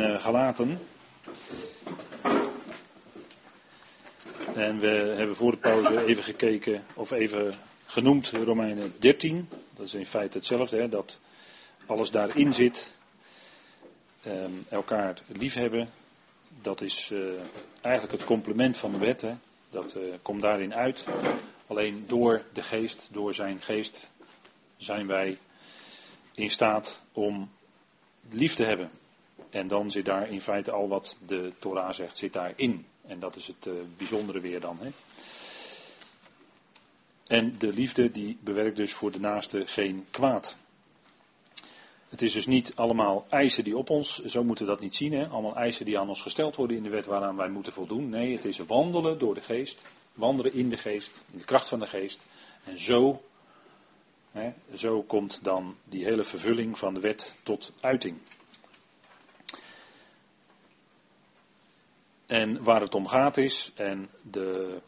in uh, Galaten. En we hebben voor de pauze even gekeken, of even genoemd Romeinen 13. Dat is in feite hetzelfde, hè, dat alles daarin zit. Um, elkaar liefhebben, dat is uh, eigenlijk het complement van de wet. Dat uh, komt daarin uit. Alleen door de geest, door zijn geest, zijn wij in staat om lief te hebben. En dan zit daar in feite al wat de Torah zegt, zit daarin. En dat is het uh, bijzondere weer dan. Hè. En de liefde die bewerkt dus voor de naaste geen kwaad. Het is dus niet allemaal eisen die op ons, zo moeten we dat niet zien, hè? allemaal eisen die aan ons gesteld worden in de wet waaraan wij moeten voldoen. Nee, het is wandelen door de geest, wandelen in de geest, in de kracht van de geest. En zo, hè, zo komt dan die hele vervulling van de wet tot uiting. En waar het om gaat is, en de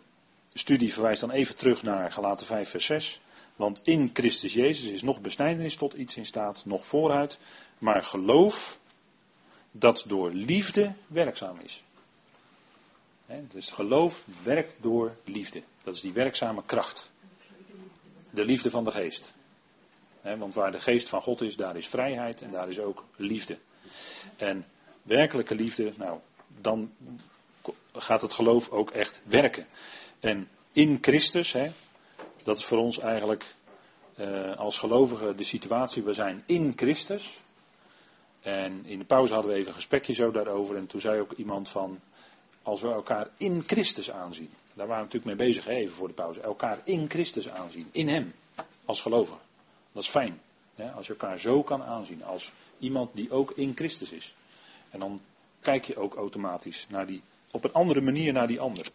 studie verwijst dan even terug naar Galaten 5 vers 6. Want in Christus Jezus is nog besnijdenis tot iets in staat, nog vooruit, maar geloof dat door liefde werkzaam is. dus geloof werkt door liefde. Dat is die werkzame kracht. De liefde van de geest. want waar de geest van God is, daar is vrijheid en daar is ook liefde. En werkelijke liefde, nou, dan gaat het geloof ook echt werken. En in Christus, hè, dat is voor ons eigenlijk uh, als gelovigen de situatie. We zijn in Christus. En in de pauze hadden we even een gesprekje zo daarover. En toen zei ook iemand van. Als we elkaar in Christus aanzien. Daar waren we natuurlijk mee bezig, even voor de pauze. Elkaar in Christus aanzien. In Hem. Als gelovige. Dat is fijn. Hè, als je elkaar zo kan aanzien. Als iemand die ook in Christus is. En dan kijk je ook automatisch naar die, op een andere manier naar die ander.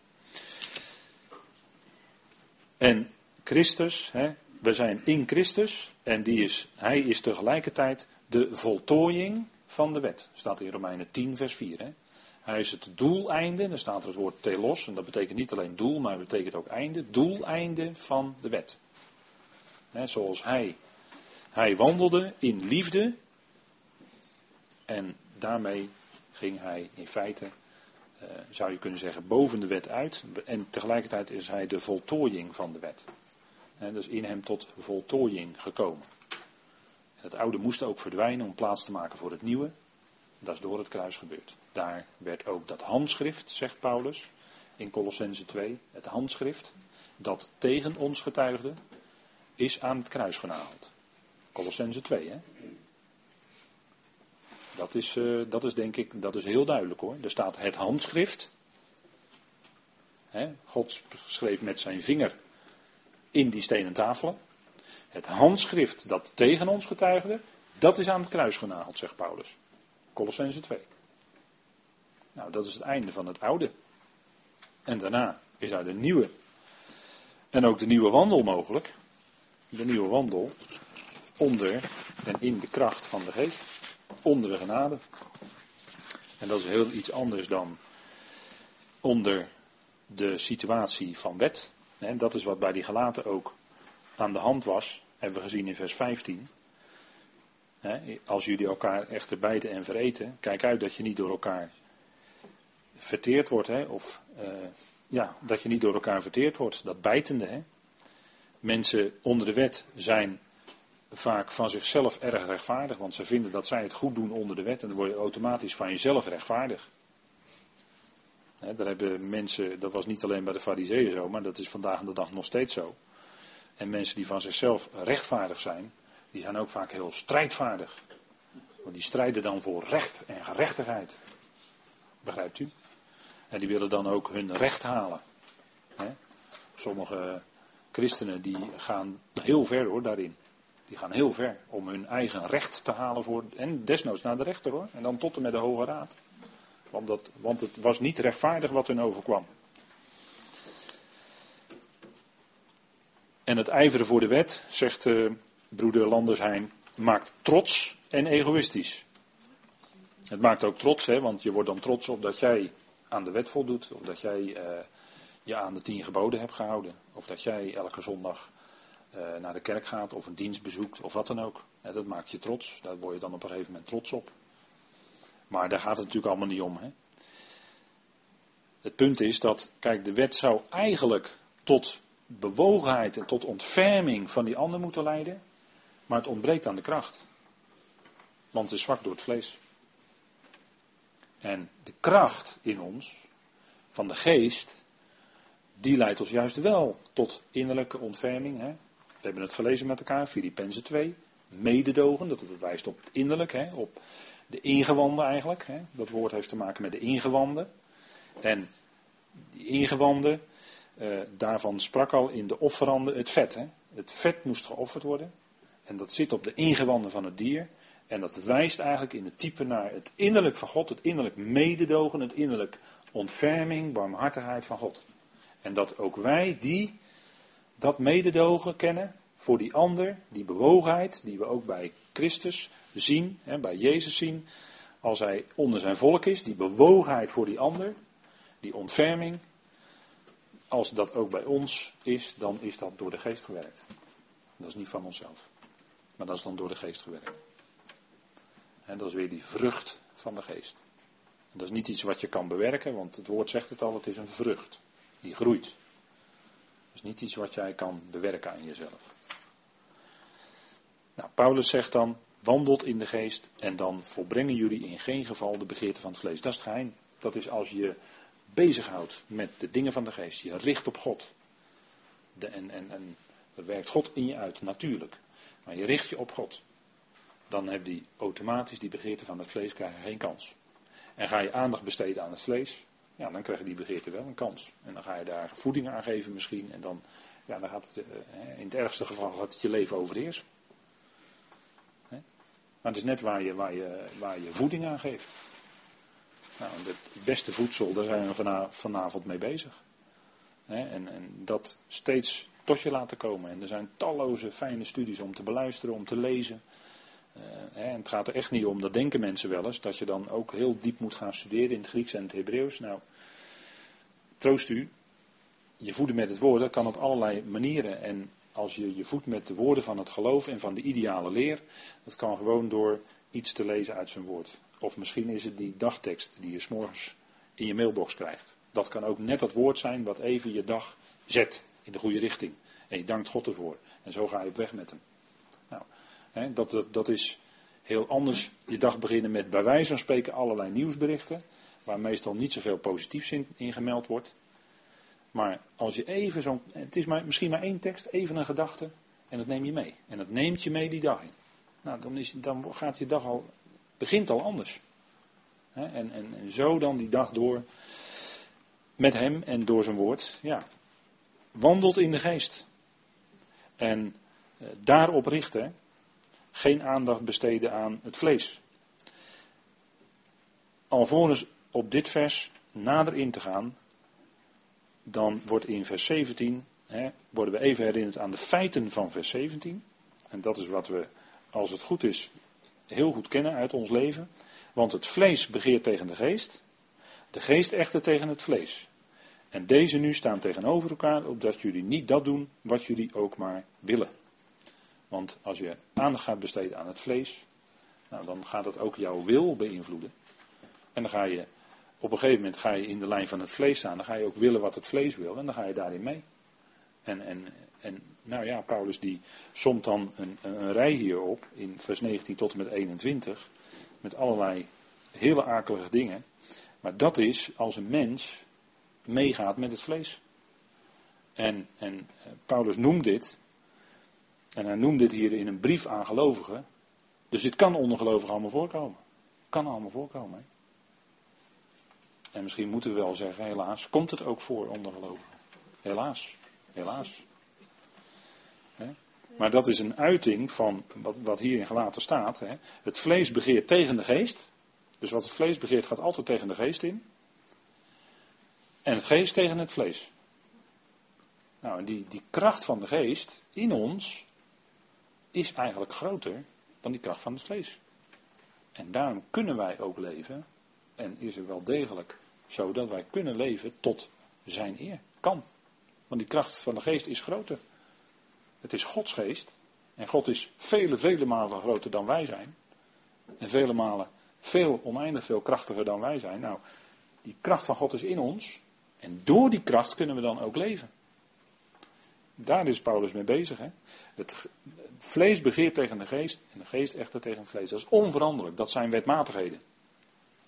En Christus, hè, we zijn in Christus en die is, hij is tegelijkertijd de voltooiing van de wet. Staat in Romeinen 10, vers 4. Hè. Hij is het doeleinde, dan staat er het woord telos, en dat betekent niet alleen doel, maar het betekent ook einde, doeleinde van de wet. Hè, zoals hij, hij wandelde in liefde en daarmee ging hij in feite, zou je kunnen zeggen, boven de wet uit. En tegelijkertijd is hij de voltooiing van de wet. En dus in hem tot voltooiing gekomen. Het oude moest ook verdwijnen om plaats te maken voor het nieuwe. Dat is door het kruis gebeurd. Daar werd ook dat handschrift, zegt Paulus in Colossense 2, het handschrift dat tegen ons getuigde, is aan het kruis genageld. Colossense 2, hè? Dat is, uh, dat is denk ik, dat is heel duidelijk hoor. Er staat het handschrift. God schreef met zijn vinger in die stenen tafelen. Het handschrift dat tegen ons getuigde, dat is aan het kruis genageld, zegt Paulus. Colossense 2. Nou, dat is het einde van het oude. En daarna is daar de nieuwe. En ook de nieuwe wandel mogelijk. De nieuwe wandel onder en in de kracht van de geest. Onder de genade. En dat is heel iets anders dan onder de situatie van wet. En dat is wat bij die gelaten ook aan de hand was, hebben we gezien in vers 15. Als jullie elkaar echter bijten en vereten, kijk uit dat je niet door elkaar verteerd wordt. Hè? Of uh, ja, dat je niet door elkaar verteerd wordt. Dat bijtende. Mensen onder de wet zijn vaak van zichzelf erg rechtvaardig, want ze vinden dat zij het goed doen onder de wet en dan word je automatisch van jezelf rechtvaardig daar hebben mensen, dat was niet alleen bij de fariseeën zo, maar dat is vandaag de dag nog steeds zo. En mensen die van zichzelf rechtvaardig zijn, die zijn ook vaak heel strijdvaardig. Want die strijden dan voor recht en gerechtigheid. Begrijpt u? En die willen dan ook hun recht halen. Sommige christenen die gaan heel ver hoor daarin. Die gaan heel ver om hun eigen recht te halen voor, en desnoods naar de rechter hoor. En dan tot en met de Hoge Raad. Want, dat, want het was niet rechtvaardig wat hun overkwam. En het ijveren voor de wet, zegt uh, broeder Landersheim, maakt trots en egoïstisch. Het maakt ook trots, hè, want je wordt dan trots op dat jij aan de wet voldoet. Of dat jij uh, je aan de tien geboden hebt gehouden. Of dat jij elke zondag naar de kerk gaat of een dienst bezoekt of wat dan ook. dat maakt je trots. Daar word je dan op een gegeven moment trots op. Maar daar gaat het natuurlijk allemaal niet om. Hè? Het punt is dat, kijk, de wet zou eigenlijk tot bewogenheid en tot ontferming van die ander moeten leiden. Maar het ontbreekt aan de kracht. Want het is zwak door het vlees. En de kracht in ons, van de geest, die leidt ons juist wel tot innerlijke ontferming. Hè? We hebben het gelezen met elkaar, Filippenzen 2. Mededogen, dat wijst op het innerlijk, hè? op de ingewanden eigenlijk. Hè? Dat woord heeft te maken met de ingewanden. En die ingewanden, eh, daarvan sprak al in de offeranden het vet. Hè? Het vet moest geofferd worden. En dat zit op de ingewanden van het dier. En dat wijst eigenlijk in het type naar het innerlijk van God, het innerlijk mededogen, het innerlijk ontferming, barmhartigheid van God. En dat ook wij die dat mededogen kennen voor die ander, die bewogenheid, die we ook bij Christus zien, hè, bij Jezus zien, als hij onder zijn volk is, die bewogenheid voor die ander, die ontferming, als dat ook bij ons is, dan is dat door de geest gewerkt. Dat is niet van onszelf, maar dat is dan door de geest gewerkt. En dat is weer die vrucht van de geest. En dat is niet iets wat je kan bewerken, want het woord zegt het al, het is een vrucht. Die groeit. Is niet iets wat jij kan bewerken aan jezelf. Nou, Paulus zegt dan, wandelt in de geest en dan volbrengen jullie in geen geval de begeerte van het vlees. Dat is het geheim. Dat is als je bezighoudt met de dingen van de geest. Je richt op God. De, en, en, en dat werkt God in je uit, natuurlijk. Maar je richt je op God dan heb je automatisch die begeerte van het vlees geen kans. En ga je aandacht besteden aan het vlees, ja, dan krijgen die begeerte wel een kans. En dan ga je daar voeding aan geven misschien. En dan, ja, dan gaat het, eh, in het ergste geval gaat het je leven overheersen. Maar het is net waar je, waar je, waar je voeding aan geeft. Nou, het beste voedsel, daar zijn we vanavond mee bezig. En, en dat steeds tot je laten komen. En er zijn talloze fijne studies om te beluisteren, om te lezen. Uh, en het gaat er echt niet om, dat denken mensen wel eens, dat je dan ook heel diep moet gaan studeren in het Grieks en het Hebreeuws. Nou, troost u, je voeden met het woord, kan op allerlei manieren. En als je je voedt met de woorden van het geloof en van de ideale leer, dat kan gewoon door iets te lezen uit zijn woord. Of misschien is het die dagtekst die je s'morgens in je mailbox krijgt. Dat kan ook net dat woord zijn wat even je dag zet in de goede richting. En je dankt God ervoor. En zo ga je op weg met hem. Nou, dat, dat, is heel anders je dag beginnen met bij wijze van spreken allerlei nieuwsberichten. Waar meestal niet zoveel positiefs in, gemeld wordt. Maar als je even zo'n. Het is maar, misschien maar één tekst, even een gedachte. En dat neem je mee. En dat neemt je mee die dag in. Nou, dan, is, dan gaat je dag al. begint al anders. en, en, en zo dan die dag door. Met hem en door zijn woord. Ja. Wandelt in de geest. En eh, daarop richten geen aandacht besteden aan het vlees. Alvorens op dit vers nader in te gaan, dan wordt in vers 17, hè, worden we even herinnerd aan de feiten van vers 17. En dat is wat we, als het goed is, heel goed kennen uit ons leven. Want het vlees begeert tegen de geest, de geest echter tegen het vlees. En deze nu staan tegenover elkaar, opdat jullie niet dat doen wat jullie ook maar willen. Want als je aandacht gaat besteden aan het vlees, nou, dan gaat dat ook jouw wil beïnvloeden. En dan ga je, op een gegeven moment ga je in de lijn van het vlees staan, dan ga je ook willen wat het vlees wil en dan ga je daarin mee. En, en, en nou ja, Paulus die somt dan een, een rij hierop in vers 19 tot en met 21, met allerlei hele akelige dingen. Maar dat is als een mens meegaat met het vlees. En, en eh, Paulus noemt dit en hij noemt dit hier in een brief aan gelovigen. Dus dit kan onder gelovigen allemaal voorkomen. Kan allemaal voorkomen. En misschien moeten we wel zeggen, helaas, komt het ook voor onder gelovigen. Helaas, helaas. Maar dat is een uiting van wat, wat hierin gelaten staat. Hè? Het vlees begeert tegen de geest. Dus wat het vlees begeert gaat altijd tegen de geest in. En het geest tegen het vlees. Nou, en die, die kracht van de geest in ons, is eigenlijk groter dan die kracht van het vlees. En daarom kunnen wij ook leven. En is het wel degelijk zo dat wij kunnen leven tot zijn eer. Kan. Want die kracht van de geest is groter. Het is Gods geest. En God is vele, vele malen groter dan wij zijn. En vele malen veel, oneindig veel krachtiger dan wij zijn. Nou, die kracht van God is in ons. En door die kracht kunnen we dan ook leven. Daar is Paulus mee bezig. Hè? Het vlees begeert tegen de geest en de geest echter tegen het vlees. Dat is onveranderlijk. Dat zijn wetmatigheden.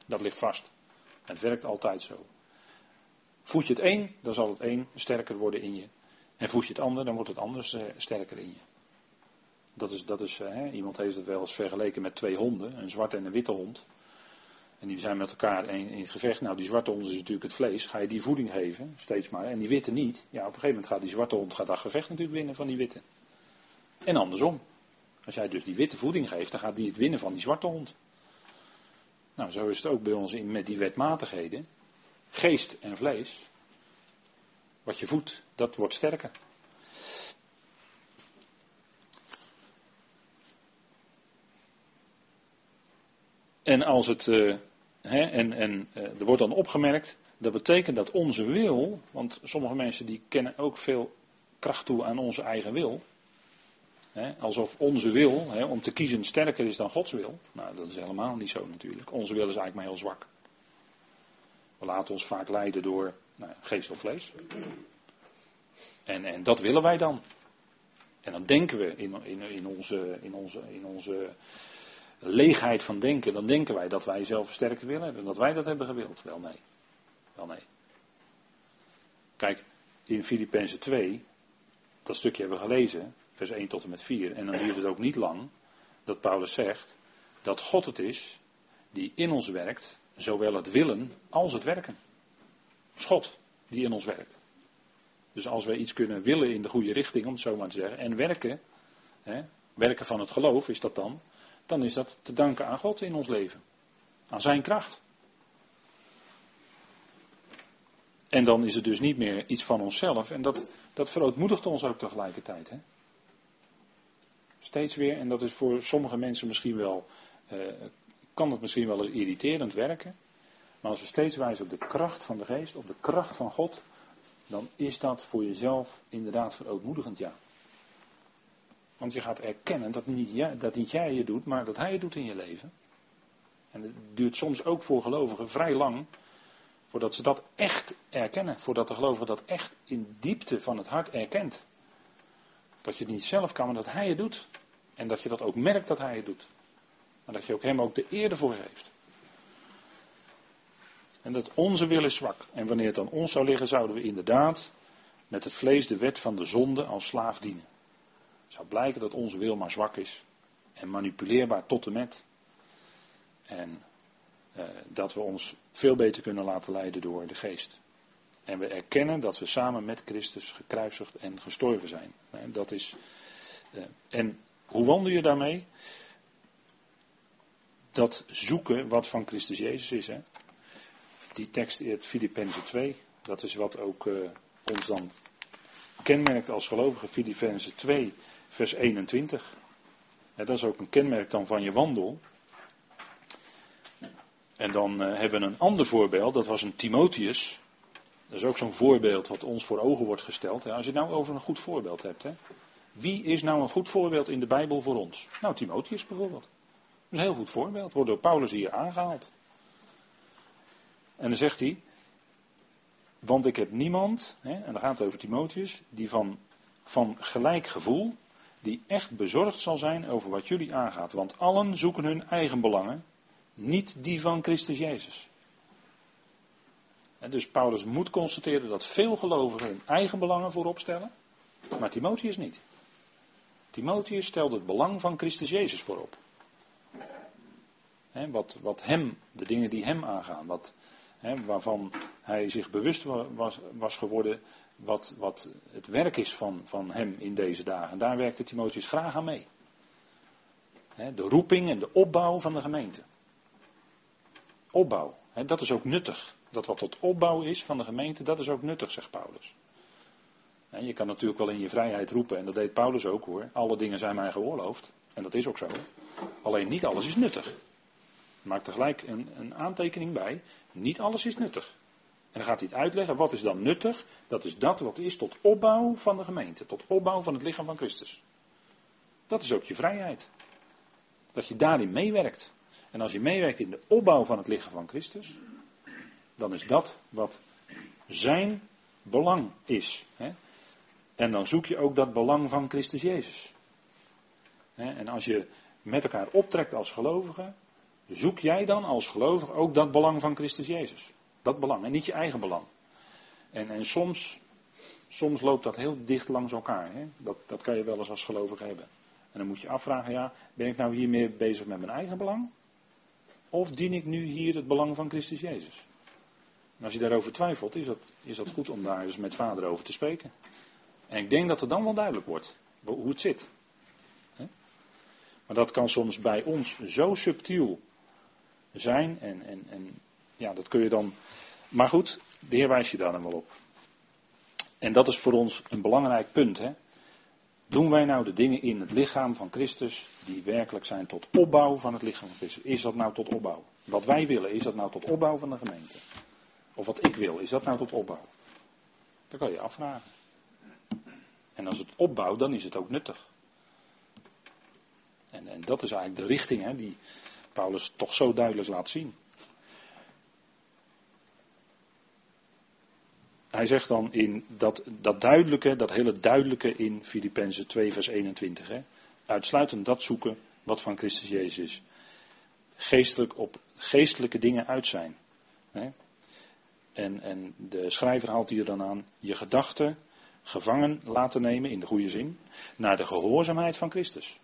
Dat ligt vast. Het werkt altijd zo. Voed je het een, dan zal het een sterker worden in je. En voed je het ander, dan wordt het ander eh, sterker in je. Dat is, dat is, eh, hè, iemand heeft het wel eens vergeleken met twee honden, een zwarte en een witte hond. En die zijn met elkaar in, gevecht. Nou, die zwarte hond is natuurlijk het vlees. Ga je die voeding geven, steeds maar, en die witte niet. Ja, op een gegeven moment gaat die zwarte hond gaat dat gevecht natuurlijk winnen van die witte. En andersom. Als jij dus die witte voeding geeft, dan gaat die het winnen van die zwarte hond. Nou, zo is het ook bij ons in, met die wetmatigheden. Geest en vlees. Wat je voedt, dat wordt sterker. En als het. Uh, en en uh, er wordt dan opgemerkt. Dat betekent dat onze wil. Want sommige mensen die kennen ook veel kracht toe aan onze eigen wil. Alsof onze wil om te kiezen sterker is dan Gods wil. Nou, dat is helemaal niet zo natuurlijk. Onze wil is eigenlijk maar heel zwak. We laten ons vaak leiden door nou, geest of vlees. En, en dat willen wij dan. En dan denken we in, in, in, onze, in, onze, in onze leegheid van denken, dan denken wij dat wij zelf sterker willen hebben. Dat wij dat hebben gewild. Wel nee. Wel nee. Kijk, in Filippenzen 2, dat stukje hebben we gelezen, vers 1 tot en met 4. En dan duurt het ook niet lang dat Paulus zegt dat God het is die in ons werkt, zowel het willen als het werken. God die in ons werkt. Dus als wij iets kunnen willen in de goede richting, om het zo maar te zeggen, en werken, hè, werken van het geloof is dat dan, dan is dat te danken aan God in ons leven. Aan zijn kracht. En dan is het dus niet meer iets van onszelf. En dat, dat verootmoedigt ons ook tegelijkertijd. Hè? Steeds weer, en dat is voor sommige mensen misschien wel, eh, kan het misschien wel irriterend werken. Maar als we steeds wijzen op de kracht van de geest, op de kracht van God, dan is dat voor jezelf inderdaad verootmoedigend, ja. Want je gaat erkennen dat niet, jij, dat jij je doet, maar dat hij het doet in je leven. En het duurt soms ook voor gelovigen vrij lang voordat ze dat echt erkennen. Voordat de gelovige dat echt in diepte van het hart erkent. Dat je het niet zelf kan, maar dat hij het doet. En dat je dat ook merkt dat hij het doet. Maar dat je ook hem ook de eer ervoor geeft. En dat onze wil is zwak. En wanneer het aan ons zou liggen, zouden we inderdaad met het vlees de wet van de zonde als slaaf dienen. Zou blijken dat onze wil maar zwak is. En manipuleerbaar tot en met. En eh, dat we ons veel beter kunnen laten leiden door de geest. En we erkennen dat we samen met Christus gekruisigd en gestorven zijn. Dat is, eh, en hoe wandel je daarmee? Dat zoeken wat van Christus Jezus is. Hè? Die tekst in Filippenzen 2, dat is wat ook uh, ons dan kenmerkt als gelovigen. Filippenzen 2, vers 21. dat is ook een kenmerk dan van je wandel. En dan uh, hebben we een ander voorbeeld, dat was een Timotheus. Dat is ook zo'n voorbeeld wat ons voor ogen wordt gesteld. Als je het nou over een goed voorbeeld hebt. Hè. Wie is nou een goed voorbeeld in de Bijbel voor ons? Nou, Timotheus bijvoorbeeld. Dat is een heel goed voorbeeld. Wordt door Paulus hier aangehaald. En dan zegt hij. Want ik heb niemand, hè, en dan gaat het over Timotheus, die van, van gelijk gevoel, die echt bezorgd zal zijn over wat jullie aangaat. Want allen zoeken hun eigen belangen, niet die van Christus Jezus. Dus Paulus moet constateren dat veel gelovigen hun eigen belangen voorop stellen, maar Timotheus niet. Timotheus stelde het belang van Christus Jezus voorop. He, wat, wat hem, de dingen die hem aangaan, wat, waarvan hij zich bewust was, was geworden, wat, wat het werk is van, van hem in deze dagen. Daar werkte Timotheus graag aan mee. De roeping en de opbouw van de gemeente. Opbouw, dat is ook nuttig. Dat wat tot opbouw is van de gemeente, dat is ook nuttig, zegt Paulus. Je kan natuurlijk wel in je vrijheid roepen, en dat deed Paulus ook hoor. Alle dingen zijn mij geoorloofd. En dat is ook zo. Alleen niet alles is nuttig. Maak er gelijk een, een aantekening bij. Niet alles is nuttig. Dan gaat hij het uitleggen. Wat is dan nuttig? Dat is dat wat is tot opbouw van de gemeente. Tot opbouw van het lichaam van Christus. Dat is ook je vrijheid. Dat je daarin meewerkt. En als je meewerkt in de opbouw van het lichaam van Christus, dan is dat wat zijn belang is. Hè? En dan zoek je ook dat belang van Christus Jezus. En als je met elkaar optrekt als gelovige, zoek jij dan als gelovige ook dat belang van Christus Jezus. Dat belang en niet je eigen belang. En, en soms, soms loopt dat heel dicht langs elkaar. Hè? Dat, dat kan je wel eens als gelovige hebben. En dan moet je afvragen, ja, ben ik nou hier meer bezig met mijn eigen belang? Of dien ik nu hier het belang van Christus Jezus? En als je daarover twijfelt, is dat, is dat goed om daar eens met vader over te spreken. En ik denk dat er dan wel duidelijk wordt hoe het zit. Maar dat kan soms bij ons zo subtiel zijn. En, en, en ja, dat kun je dan. Maar goed, de Heer wijst je daar dan wel op. En dat is voor ons een belangrijk punt. Hè? Doen wij nou de dingen in het lichaam van Christus die werkelijk zijn tot opbouw van het lichaam van Christus? Is dat nou tot opbouw? Wat wij willen, is dat nou tot opbouw van de gemeente? Of wat ik wil, is dat nou tot opbouw? Dat kan je afvragen. En als het opbouwt, dan is het ook nuttig. En, en dat is eigenlijk de richting hè, die Paulus toch zo duidelijk laat zien. Hij zegt dan in dat, dat duidelijke, dat hele duidelijke in Filippenzen 2 vers 21. Hè, uitsluitend dat zoeken wat van Christus Jezus is. Geestelijk op geestelijke dingen uit zijn. Hè. En, en de schrijver haalt hier dan aan je gedachten gevangen laten nemen, in de goede zin, naar de gehoorzaamheid van Christus.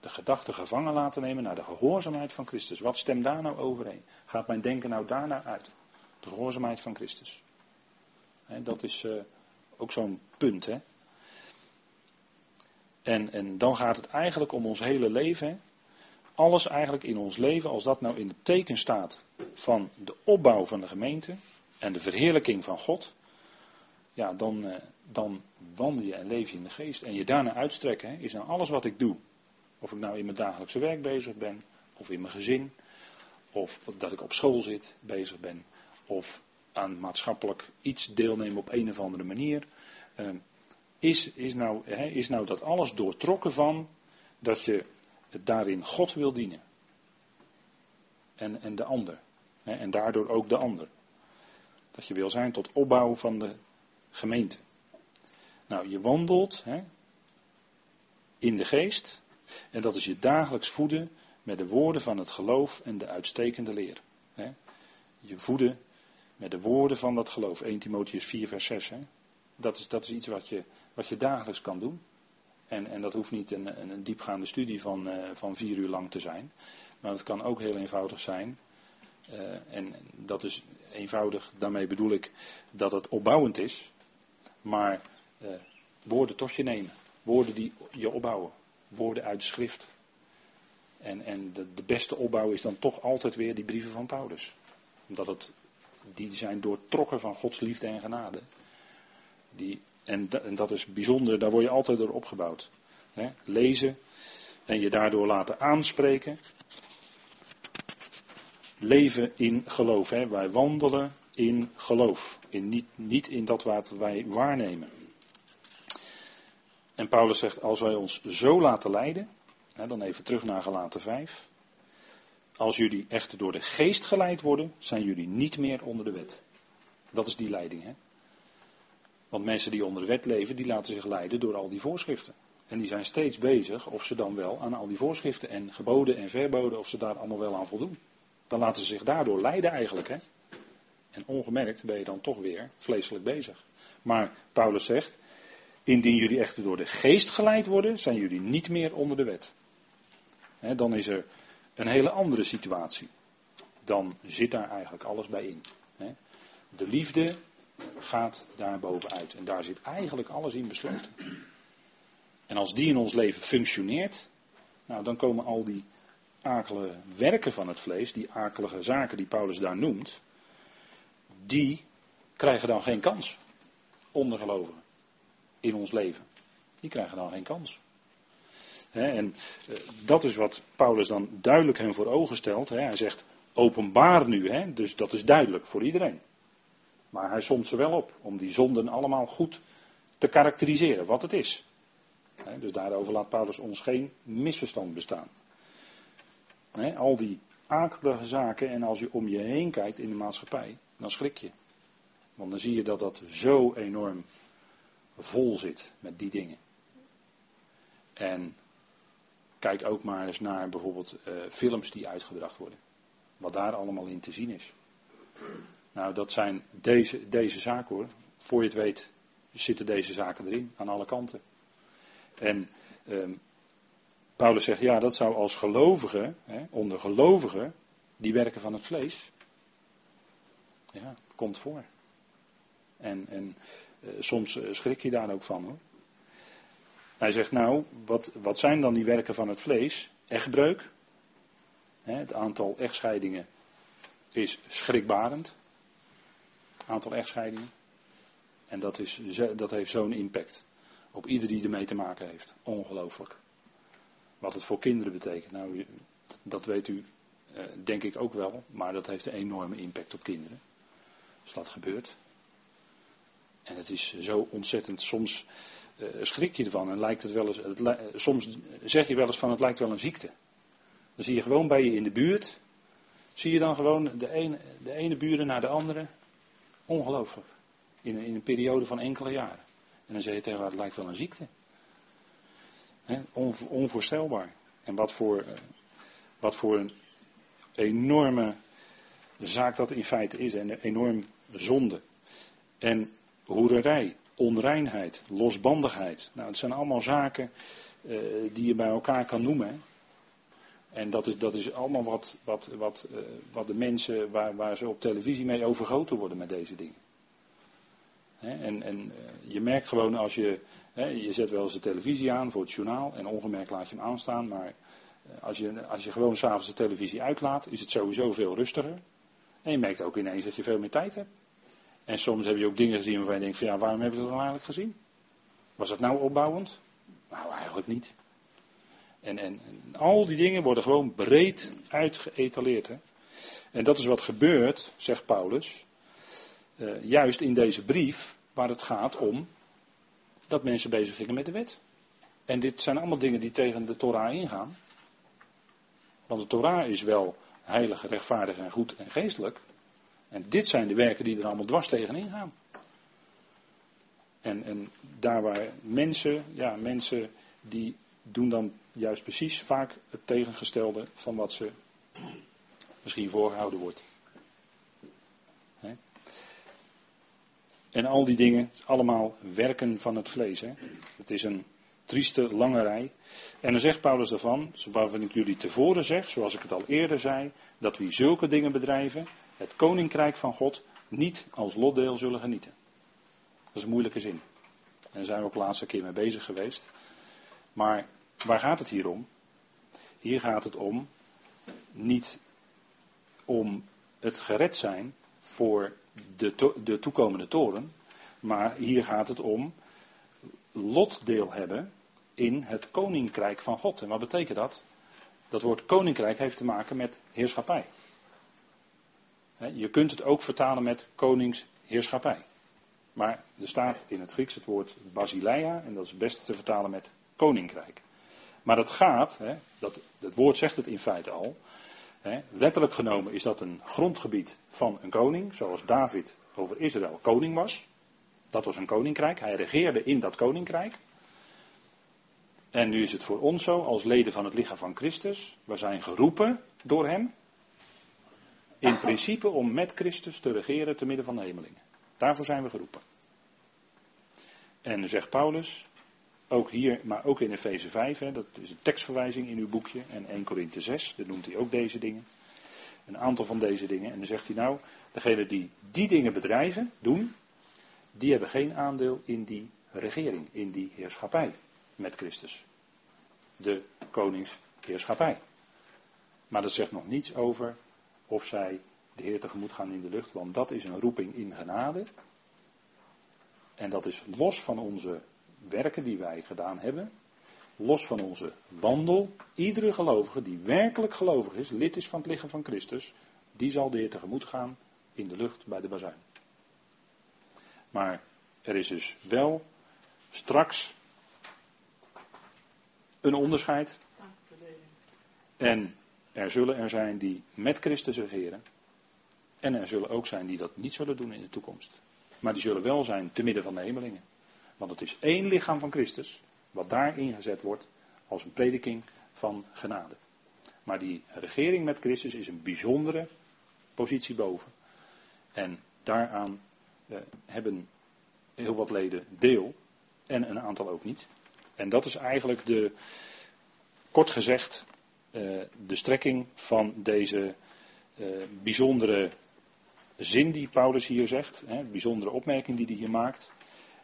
De gedachten gevangen laten nemen naar de gehoorzaamheid van Christus. Wat stemt daar nou overheen? Gaat mijn denken nou daarna uit? De gehoorzaamheid van Christus. Dat is uh, ook zo'n punt. Hè? En, en dan gaat het eigenlijk om ons hele leven. Alles eigenlijk in ons leven, als dat nou in het teken staat van de opbouw van de gemeente en de verheerlijking van God, ja, dan, uh, dan wandel je en leef je in de geest. En je daarna uitstrekken, is nou alles wat ik doe. Of ik nou in mijn dagelijkse werk bezig ben, of in mijn gezin, of dat ik op school zit, bezig ben, of aan maatschappelijk iets deelnemen op een of andere manier. Uh, is, is, nou, is nou dat alles doortrokken van dat je daarin God wil dienen. En, en de ander. En daardoor ook de ander. Dat je wil zijn tot opbouw van de gemeente. Nou, je wandelt in de geest. En dat is je dagelijks voeden met de woorden van het geloof en de uitstekende leer. Je voeden met de woorden van dat geloof. 1 Timotheus 4, vers 6. Hè. Dat, is, dat is iets wat je, wat je dagelijks kan doen. En, en dat hoeft niet een, een, diepgaande studie van, uh, van vier uur lang te zijn. Maar het kan ook heel eenvoudig zijn. Uh, en dat is eenvoudig, daarmee bedoel ik dat het opbouwend is. Maar uh, woorden tot je nemen. Woorden die je opbouwen. Woorden uit schrift. En, en de, de, beste opbouw is dan toch altijd weer die brieven van Paulus. Omdat het, die zijn doortrokken van Gods liefde en genade. Die, en, en dat is bijzonder, daar word je altijd door opgebouwd. Lezen en je daardoor laten aanspreken. Leven in geloof. He. Wij wandelen in geloof. In niet, niet in dat wat wij waarnemen. En Paulus zegt, als wij ons zo laten leiden, dan even terug naar gelaten 5. Als jullie echter door de geest geleid worden, zijn jullie niet meer onder de wet. Dat is die leiding. Hè? Want mensen die onder de wet leven, die laten zich leiden door al die voorschriften. En die zijn steeds bezig of ze dan wel aan al die voorschriften en geboden en verboden, of ze daar allemaal wel aan voldoen. Dan laten ze zich daardoor leiden eigenlijk. Hè? En ongemerkt ben je dan toch weer vleeselijk bezig. Maar Paulus zegt, indien jullie echter door de geest geleid worden, zijn jullie niet meer onder de wet. dan is er een hele andere situatie. Dan zit daar eigenlijk alles bij in. De liefde gaat daar bovenuit. En daar zit eigenlijk alles in besloten. En als die in ons leven functioneert, nou, dan komen al die akelige werken van het vlees, die akelige zaken die Paulus daar noemt, die krijgen dan geen kans. Ondergelovigen. In ons leven. Die krijgen dan geen kans. En eh, dat is wat Paulus dan duidelijk hen voor ogen stelt. hij zegt, openbaar nu. dus dat is duidelijk voor iedereen. Maar hij somt ze wel op om die zonden allemaal goed te karakteriseren, wat het is. dus daarover laat Paulus ons geen misverstand bestaan. Al die akelige zaken en als je om je heen kijkt in de maatschappij, dan schrik je. Want dan zie je dat dat zo enorm vol zit met die dingen. En kijk ook maar eens naar bijvoorbeeld uh, films die uitgebracht worden. Wat daar allemaal in te zien is. Nou, dat zijn deze, deze zaken hoor. Voor je het weet zitten deze zaken erin, aan alle kanten. En ehm, Paulus zegt, ja, dat zou als gelovige, hè, onder gelovigen, die werken van het vlees, ja, komt voor. En, en uh, soms eh, schrik je daar ook van hoor. Hij zegt nou, wat, wat zijn dan die werken van het vlees? Echtbreuk. Het aantal echtscheidingen is schrikbarend. Aantal echtscheidingen. En dat, is, dat heeft zo'n impact op ieder die ermee te maken heeft. Ongelooflijk. Wat het voor kinderen betekent, nou, dat weet u eh, denk ik ook wel, maar dat heeft een enorme impact op kinderen. Als dat gebeurt. En het is zo ontzettend, soms schrik je ervan en lijkt het wel eens, het, soms zeg je wel eens van het lijkt wel een ziekte. Dan zie je gewoon bij je in de buurt, zie je dan gewoon de ene, de ene buren naar de andere. Ongelooflijk. In, in een periode van enkele jaren. En dan zeg je tegen haar, het lijkt wel een ziekte. on, onvoorstelbaar. En wat voor, uh, wat voor een enorme zaak dat in feite is. En een enorm zonde. En hoererij, onreinheid, losbandigheid. Nou, het zijn allemaal zaken uh, die je bij elkaar kan noemen. En dat is, dat is allemaal wat, wat, wat, uh, wat de mensen waar, waar ze op televisie mee overgoten worden met deze dingen. en en uh, je merkt gewoon als je, je zet wel eens de televisie aan voor het journaal en ongemerkt laat je hem aanstaan, maar als je, als je gewoon s'avonds de televisie uitlaat, is het sowieso veel rustiger. En je merkt ook ineens dat je veel meer tijd hebt. En soms heb je ook dingen gezien waarvan je denkt van ja, waarom hebben we dat dan eigenlijk gezien? Was dat nou opbouwend? Nou, eigenlijk niet. En, en, al die dingen worden gewoon breed uitgeëtaleerd. Hè? En dat is wat gebeurt, zegt Paulus, uh, juist in deze brief, waar het gaat om dat mensen bezig gingen met de wet. En dit zijn allemaal dingen die tegen de Torah ingaan. Want de Torah is wel heilig, rechtvaardig en goed en geestelijk. En dit zijn de werken die er allemaal dwars tegenin gaan. En, en daar waar mensen, ja, mensen die doen dan juist precies vaak het tegengestelde van wat ze misschien voorgehouden wordt. En al die dingen, allemaal werken van het vlees. Het is een trieste lange rij. En dan zegt Paulus daarvan, waarvan ik jullie tevoren zeg, zoals ik het al eerder zei, dat wie zulke dingen bedrijven, het koninkrijk van God niet als lotdeel zullen genieten. Dat is een moeilijke zin. En daar zijn we ook de laatste keer mee bezig geweest. Maar waar gaat het hier om? Hier gaat het om niet om het gered zijn voor de, de toekomende toren, maar hier gaat het om lotdeel hebben in het koninkrijk van God. En wat betekent dat? Dat woord koninkrijk heeft te maken met heerschappij. Je kunt het ook vertalen met koningsheerschappij. Maar er staat in het Grieks het woord basileia en dat is het beste te vertalen met koninkrijk. Maar dat gaat, hè, dat, het woord zegt het in feite al, hè, letterlijk genomen is dat een grondgebied van een koning, zoals David over Israël koning was. Dat was een koninkrijk, hij regeerde in dat koninkrijk. En nu is het voor ons zo, als leden van het lichaam van Christus, we zijn geroepen door Hem, in principe om met Christus te regeren te midden van de hemelingen. Daarvoor zijn we geroepen. En zegt Paulus, ook hier, maar ook in Efeze 5, hè, dat is een tekstverwijzing in uw boekje, en 1 Korinthe 6, daar noemt hij ook deze dingen. Een aantal van deze dingen. En dan zegt hij nou, degenen die die dingen bedrijven, doen, die hebben geen aandeel in die regering, in die heerschappij met Christus. De koningsheerschappij. Maar dat zegt nog niets over of zij de Heer tegemoet gaan in de lucht, want dat is een roeping in genade. En dat is los van onze werken die wij gedaan hebben, los van onze wandel. Iedere gelovige die werkelijk gelovig is, lid is van het lichaam van Christus, die zal de Heer tegemoet gaan in de lucht bij de bazuin. Maar er is dus wel straks een onderscheid. En er zullen er zijn die met Christus regeren. En er zullen ook zijn die dat niet zullen doen in de toekomst. Maar die zullen wel zijn te midden van de hemelingen. Want het is één lichaam van Christus, wat daar ingezet wordt als een prediking van genade. Maar die regering met Christus is een bijzondere positie boven. En daaraan eh, hebben heel wat leden deel en een aantal ook niet. En dat is eigenlijk de, kort gezegd, de strekking van deze eh, bijzondere zin die Paulus hier zegt, hè, bijzondere opmerking die hij hier maakt.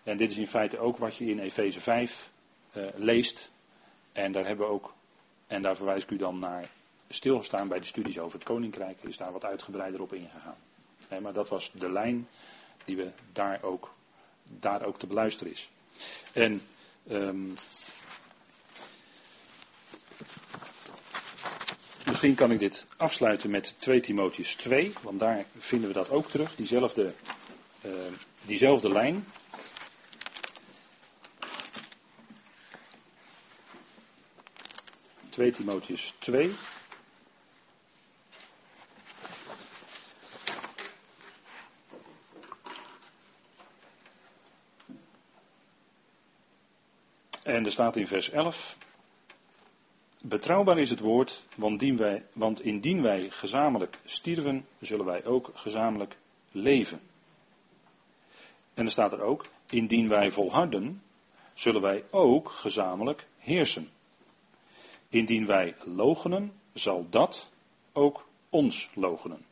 En dit is in feite ook wat je in Efeze 5 uh, eh, leest. En daar hebben we ook, en daar verwijs ik u dan naar stilgestaan bij de studies over het koninkrijk, is daar wat uitgebreider op ingegaan. Nee, maar dat was de lijn die we daar ook, daar ook te beluisteren is. En um, misschien kan ik dit afsluiten met 2 Timotheus 2, want daar vinden we dat ook terug, diezelfde, uh, diezelfde lijn. Twee Timotheus 2. En er staat in vers 11. Betrouwbaar is het woord, want, wij, want indien wij gezamenlijk stierven, zullen wij ook gezamenlijk leven. En er staat er ook, indien wij volharden, zullen wij ook gezamenlijk heersen. Indien wij logenen, zal dat ook ons logenen.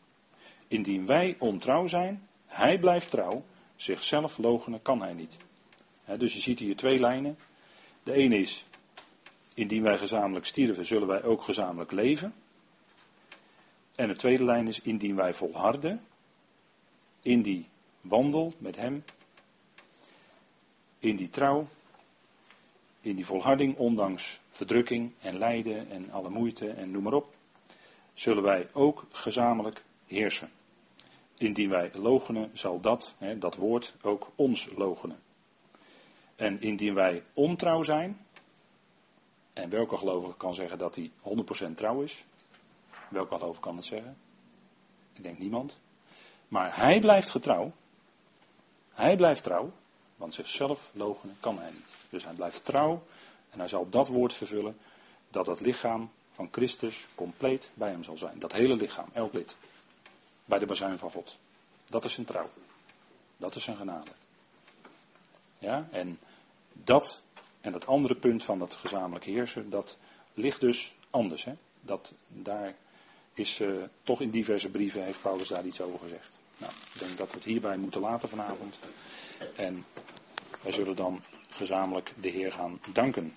Indien wij ontrouw zijn, hij blijft trouw, zichzelf logenen kan hij niet. dus je ziet hier twee lijnen. De ene is, indien wij gezamenlijk stierven, zullen wij ook gezamenlijk leven. En de tweede lijn is, indien wij volharden in die wandel met Hem, in die trouw, in die volharding, ondanks verdrukking en lijden en alle moeite en noem maar op, zullen wij ook gezamenlijk heersen. Indien wij logenen, zal dat, hè, dat woord, ook ons logenen. En indien wij ontrouw zijn, en welke gelovige kan zeggen dat hij 100% trouw is? Welke gelovige kan het zeggen? Ik denk niemand. Maar hij blijft getrouw. Hij blijft trouw, want zichzelf logenen kan hij niet. Dus hij blijft trouw en hij zal dat woord vervullen dat het lichaam van Christus compleet bij hem zal zijn. Dat hele lichaam, elk lid. Bij de bazuin van God. Dat is zijn trouw. Dat is zijn genade. Ja, en dat en dat andere punt van dat gezamenlijk heersen, dat ligt dus anders. Hè? Dat, daar is uh, toch in diverse brieven, heeft Paulus daar iets over gezegd. Nou, ik denk dat we het hierbij moeten laten vanavond. En wij zullen dan gezamenlijk de Heer gaan danken.